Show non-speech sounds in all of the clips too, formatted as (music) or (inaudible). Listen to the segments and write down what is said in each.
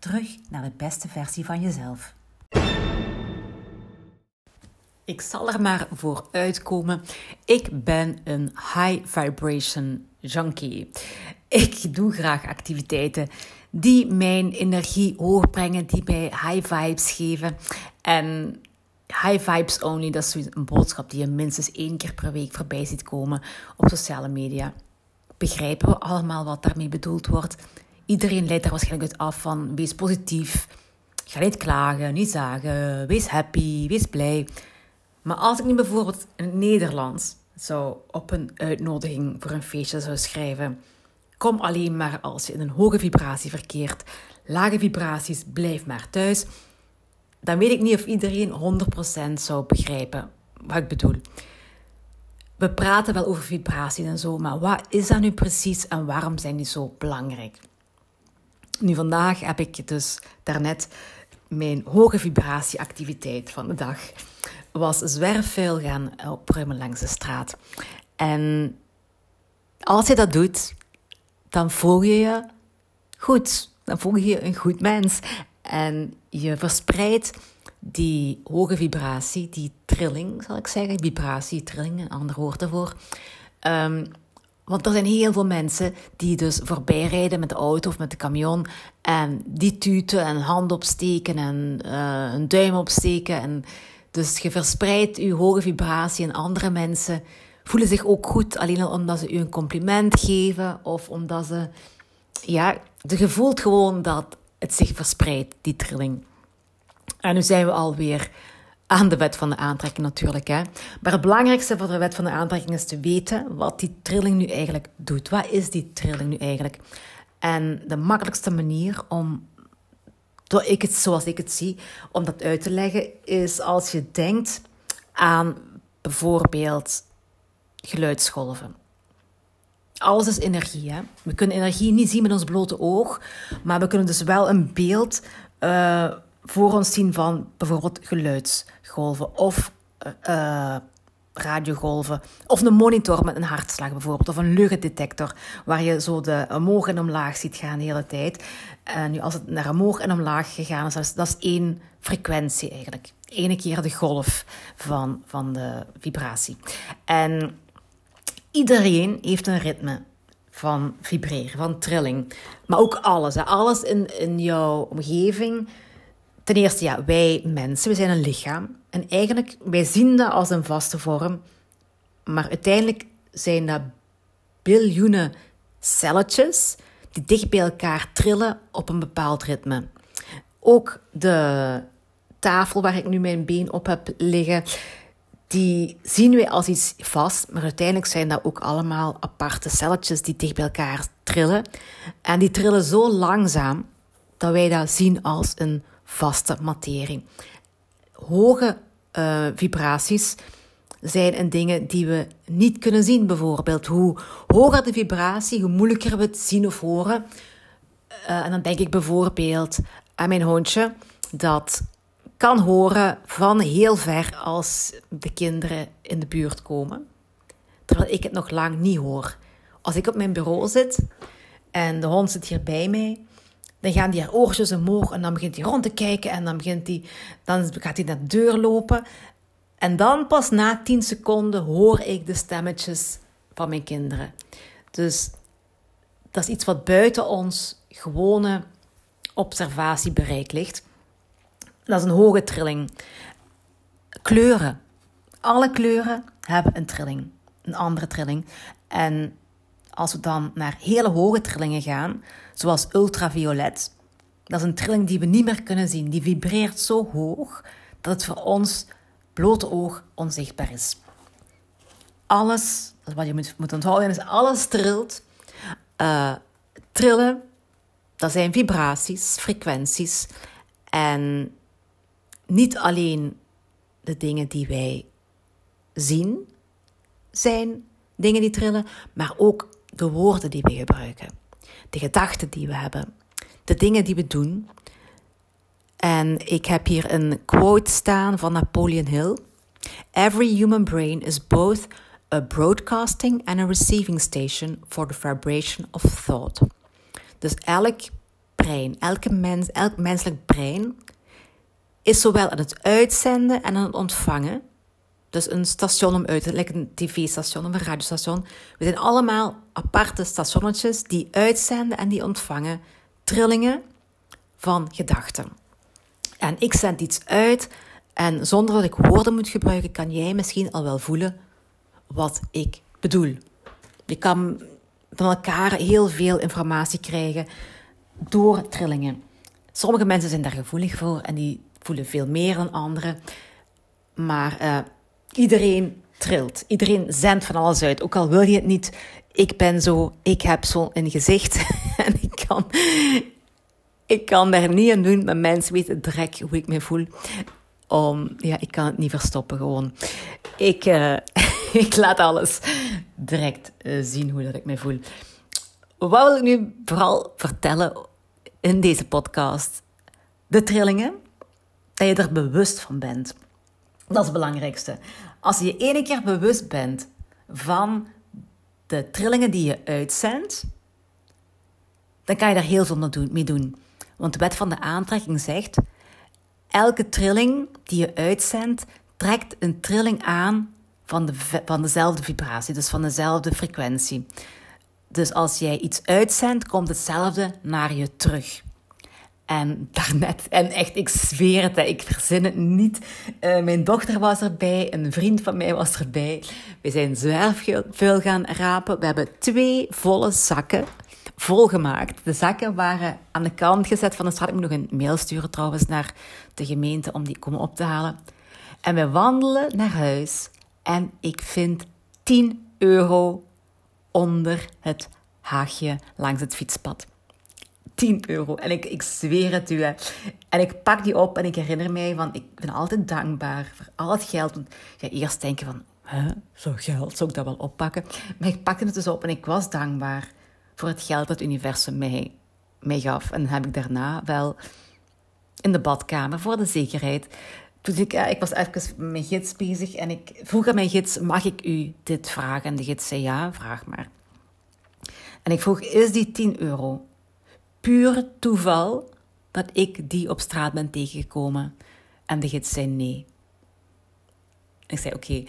Terug naar de beste versie van jezelf. Ik zal er maar voor uitkomen. Ik ben een high vibration junkie. Ik doe graag activiteiten die mijn energie hoog brengen, die mij high vibes geven. En high vibes only, dat is een boodschap die je minstens één keer per week voorbij ziet komen op sociale media. Begrijpen we allemaal wat daarmee bedoeld wordt? Iedereen leidt er waarschijnlijk uit af van wees positief, ga niet klagen, niet zagen, wees happy, wees blij. Maar als ik nu bijvoorbeeld in het Nederlands zou op een uitnodiging voor een feestje zou schrijven: Kom alleen maar als je in een hoge vibratie verkeert. Lage vibraties, blijf maar thuis. Dan weet ik niet of iedereen 100% zou begrijpen wat ik bedoel. We praten wel over vibraties en zo, maar wat is dat nu precies en waarom zijn die zo belangrijk? Nu, vandaag heb ik dus daarnet mijn hoge vibratieactiviteit van de dag was zwerfvuil gaan opruimen langs de straat. En als je dat doet, dan voel je je goed. Dan voel je je een goed mens. En je verspreidt die hoge vibratie, die trilling, zal ik zeggen. Vibratie, trilling, een ander woord ervoor. Um, want er zijn heel veel mensen die dus voorbij rijden met de auto of met de camion en die tuten en hand opsteken en uh, een duim opsteken. En dus je verspreidt je hoge vibratie en andere mensen voelen zich ook goed, alleen al omdat ze u een compliment geven of omdat ze, ja, je voelt gewoon dat het zich verspreidt, die trilling. En nu zijn we alweer aan de wet van de aantrekking natuurlijk. Hè. Maar het belangrijkste voor de wet van de aantrekking is te weten wat die trilling nu eigenlijk doet. Wat is die trilling nu eigenlijk? En de makkelijkste manier om, zoals ik het zie, om dat uit te leggen, is als je denkt aan bijvoorbeeld geluidsgolven. Alles is energie. Hè? We kunnen energie niet zien met ons blote oog, maar we kunnen dus wel een beeld uh, voor ons zien van bijvoorbeeld geluidsgolven of uh, radiogolven. Of een monitor met een hartslag bijvoorbeeld. Of een luchtdetector waar je zo de omhoog en omlaag ziet gaan de hele tijd. En nu als het naar omhoog en omlaag gegaan is, dat is, dat is één frequentie eigenlijk. Ene keer de golf van, van de vibratie. En iedereen heeft een ritme van vibreren, van trilling. Maar ook alles. Alles in, in jouw omgeving Ten eerste, ja, wij mensen, we zijn een lichaam. En eigenlijk, wij zien dat als een vaste vorm. Maar uiteindelijk zijn dat biljoenen celletjes die dicht bij elkaar trillen op een bepaald ritme. Ook de tafel waar ik nu mijn been op heb liggen, die zien wij als iets vast, maar uiteindelijk zijn dat ook allemaal aparte celletjes die dicht bij elkaar trillen. En die trillen zo langzaam dat wij dat zien als een vaste materie. Hoge uh, vibraties zijn een dingen die we niet kunnen zien, bijvoorbeeld. Hoe hoger de vibratie, hoe moeilijker we het zien of horen. Uh, en dan denk ik bijvoorbeeld aan mijn hondje, dat kan horen van heel ver als de kinderen in de buurt komen. Terwijl ik het nog lang niet hoor. Als ik op mijn bureau zit en de hond zit hier bij mij, dan gaan die haar oortjes omhoog en dan begint hij rond te kijken en dan, begint hij, dan gaat hij naar de deur lopen. En dan pas na 10 seconden hoor ik de stemmetjes van mijn kinderen. Dus dat is iets wat buiten ons gewone observatiebereik ligt. Dat is een hoge trilling. Kleuren. Alle kleuren hebben een trilling, een andere trilling. En als we dan naar hele hoge trillingen gaan, zoals ultraviolet, dat is een trilling die we niet meer kunnen zien. Die vibreert zo hoog dat het voor ons blote oog onzichtbaar is. Alles, wat je moet, moet onthouden, is alles trilt. Uh, trillen, dat zijn vibraties, frequenties. En niet alleen de dingen die wij zien zijn dingen die trillen, maar ook de woorden die we gebruiken, de gedachten die we hebben, de dingen die we doen. En ik heb hier een quote staan van Napoleon Hill. Every human brain is both a broadcasting and a receiving station for the vibration of thought. Dus elk brein, elke mens, elk menselijk brein is zowel aan het uitzenden en aan het ontvangen. Dus een station om uit te een tv-station of een radiostation. We zijn allemaal aparte stationnetjes die uitzenden en die ontvangen trillingen van gedachten. En ik zend iets uit en zonder dat ik woorden moet gebruiken, kan jij misschien al wel voelen wat ik bedoel. Je kan van elkaar heel veel informatie krijgen door trillingen. Sommige mensen zijn daar gevoelig voor en die voelen veel meer dan anderen. Maar uh, iedereen trilt. Iedereen zendt van alles uit. Ook al wil je het niet. Ik ben zo, ik heb zo een gezicht. (laughs) en ik kan, ik kan daar niet aan doen. Maar mensen weten direct hoe ik me voel. Om, ja, ik kan het niet verstoppen gewoon. Ik, uh, (laughs) ik laat alles direct uh, zien hoe dat ik me voel. Wat wil ik nu vooral vertellen in deze podcast? De trillingen dat je er bewust van bent. Dat is het belangrijkste. Als je je ene keer bewust bent van de trillingen die je uitzendt, dan kan je daar heel veel mee doen. Want de wet van de aantrekking zegt: elke trilling die je uitzendt, trekt een trilling aan van, de, van dezelfde vibratie, dus van dezelfde frequentie. Dus als jij iets uitzendt, komt hetzelfde naar je terug. En daarnet, en echt, ik zweer het, ik verzin het niet. Uh, mijn dochter was erbij, een vriend van mij was erbij. We zijn zwerfvuil gaan rapen. We hebben twee volle zakken volgemaakt. De zakken waren aan de kant gezet van de straat. Ik moet nog een mail sturen trouwens naar de gemeente om die komen op te halen. En we wandelen naar huis en ik vind 10 euro onder het haagje langs het fietspad. 10 euro. En ik, ik zweer het u. En ik pak die op en ik herinner mij van, ik ben altijd dankbaar voor al het geld. Want ja, eerst denken van, hè, zo geld, zou ik dat wel oppakken? Maar ik pakte het dus op en ik was dankbaar voor het geld dat het universum mij, mij gaf. En heb ik daarna wel in de badkamer, voor de zekerheid, toen ik, ja, ik was even met mijn gids bezig en ik vroeg aan mijn gids, mag ik u dit vragen? En de gids zei, ja, vraag maar. En ik vroeg, is die 10 euro puur toeval dat ik die op straat ben tegengekomen? En de gids zei nee. ik zei: Oké,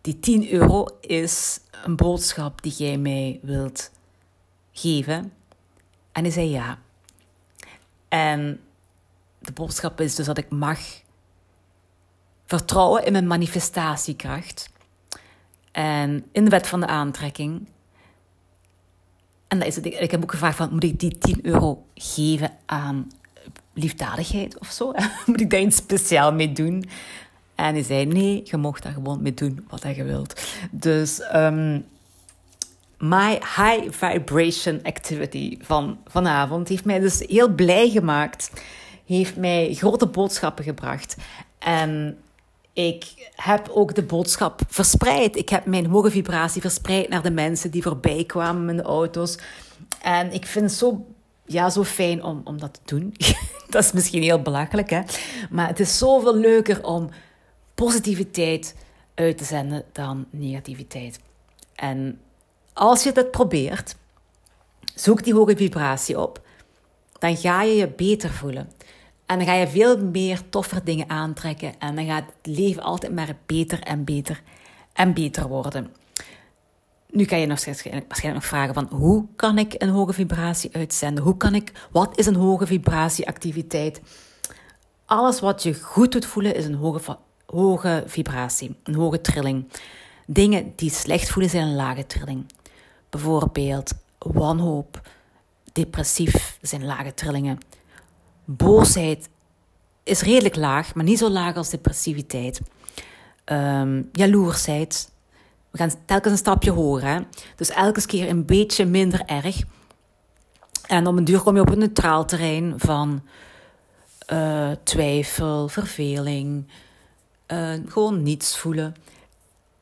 die 10 euro is een boodschap die jij mij wilt geven. En hij zei ja. En de boodschap is dus dat ik mag vertrouwen in mijn manifestatiekracht en in de wet van de aantrekking en dat is het. Ik heb ook gevraagd van, moet ik die 10 euro geven aan liefdadigheid of zo? (laughs) moet ik daar iets speciaal mee doen? En hij zei, nee, je mocht daar gewoon mee doen wat je wilt. Dus um, my high vibration activity van vanavond heeft mij dus heel blij gemaakt. Heeft mij grote boodschappen gebracht. En ik heb ook de boodschap verspreid. Ik heb mijn hoge vibratie verspreid naar de mensen die voorbij kwamen in de auto's. En ik vind het zo, ja, zo fijn om, om dat te doen. (laughs) dat is misschien heel belachelijk, hè? Maar het is zoveel leuker om positiviteit uit te zenden dan negativiteit. En als je dat probeert, zoek die hoge vibratie op, dan ga je je beter voelen. En dan ga je veel meer toffer dingen aantrekken. En dan gaat het leven altijd maar beter en beter en beter worden. Nu kan je nog waarschijnlijk nog vragen van hoe kan ik een hoge vibratie uitzenden? Hoe kan ik, wat is een hoge vibratieactiviteit? Alles wat je goed doet voelen is een hoge, hoge vibratie, een hoge trilling. Dingen die slecht voelen zijn een lage trilling. Bijvoorbeeld wanhoop, depressief zijn lage trillingen. Boosheid is redelijk laag, maar niet zo laag als depressiviteit. Um, jaloersheid. We gaan telkens een stapje hoger. Hè? Dus elke keer een beetje minder erg. En op een duur kom je op een neutraal terrein van uh, twijfel, verveling, uh, gewoon niets voelen.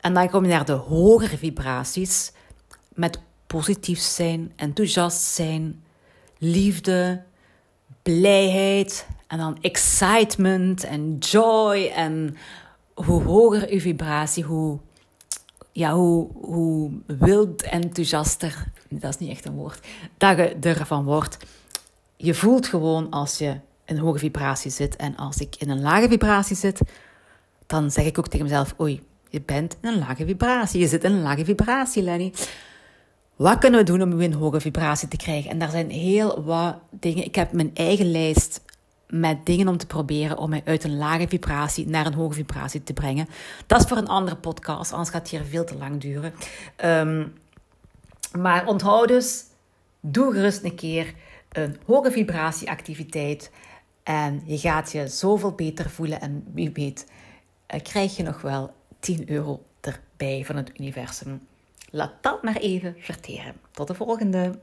En dan kom je naar de hogere vibraties met positief zijn, enthousiast zijn, liefde, blijheid en dan excitement en joy. En hoe hoger je vibratie, hoe, ja, hoe, hoe wild enthousiaster, dat is niet echt een woord, dat je ervan wordt. Je voelt gewoon als je in een hoge vibratie zit. En als ik in een lage vibratie zit, dan zeg ik ook tegen mezelf: Oei, je bent in een lage vibratie. Je zit in een lage vibratie, Lenny. Wat kunnen we doen om in een hoge vibratie te krijgen? En daar zijn heel wat dingen. Ik heb mijn eigen lijst met dingen om te proberen om mij uit een lage vibratie naar een hoge vibratie te brengen. Dat is voor een andere podcast, anders gaat het hier veel te lang duren. Ehm, maar onthoud dus, doe gerust een keer een hoge vibratieactiviteit en je gaat je zoveel beter voelen en wie weet eh, krijg je nog wel 10 euro erbij van het universum. Laat dat maar even verteren. Tot de volgende.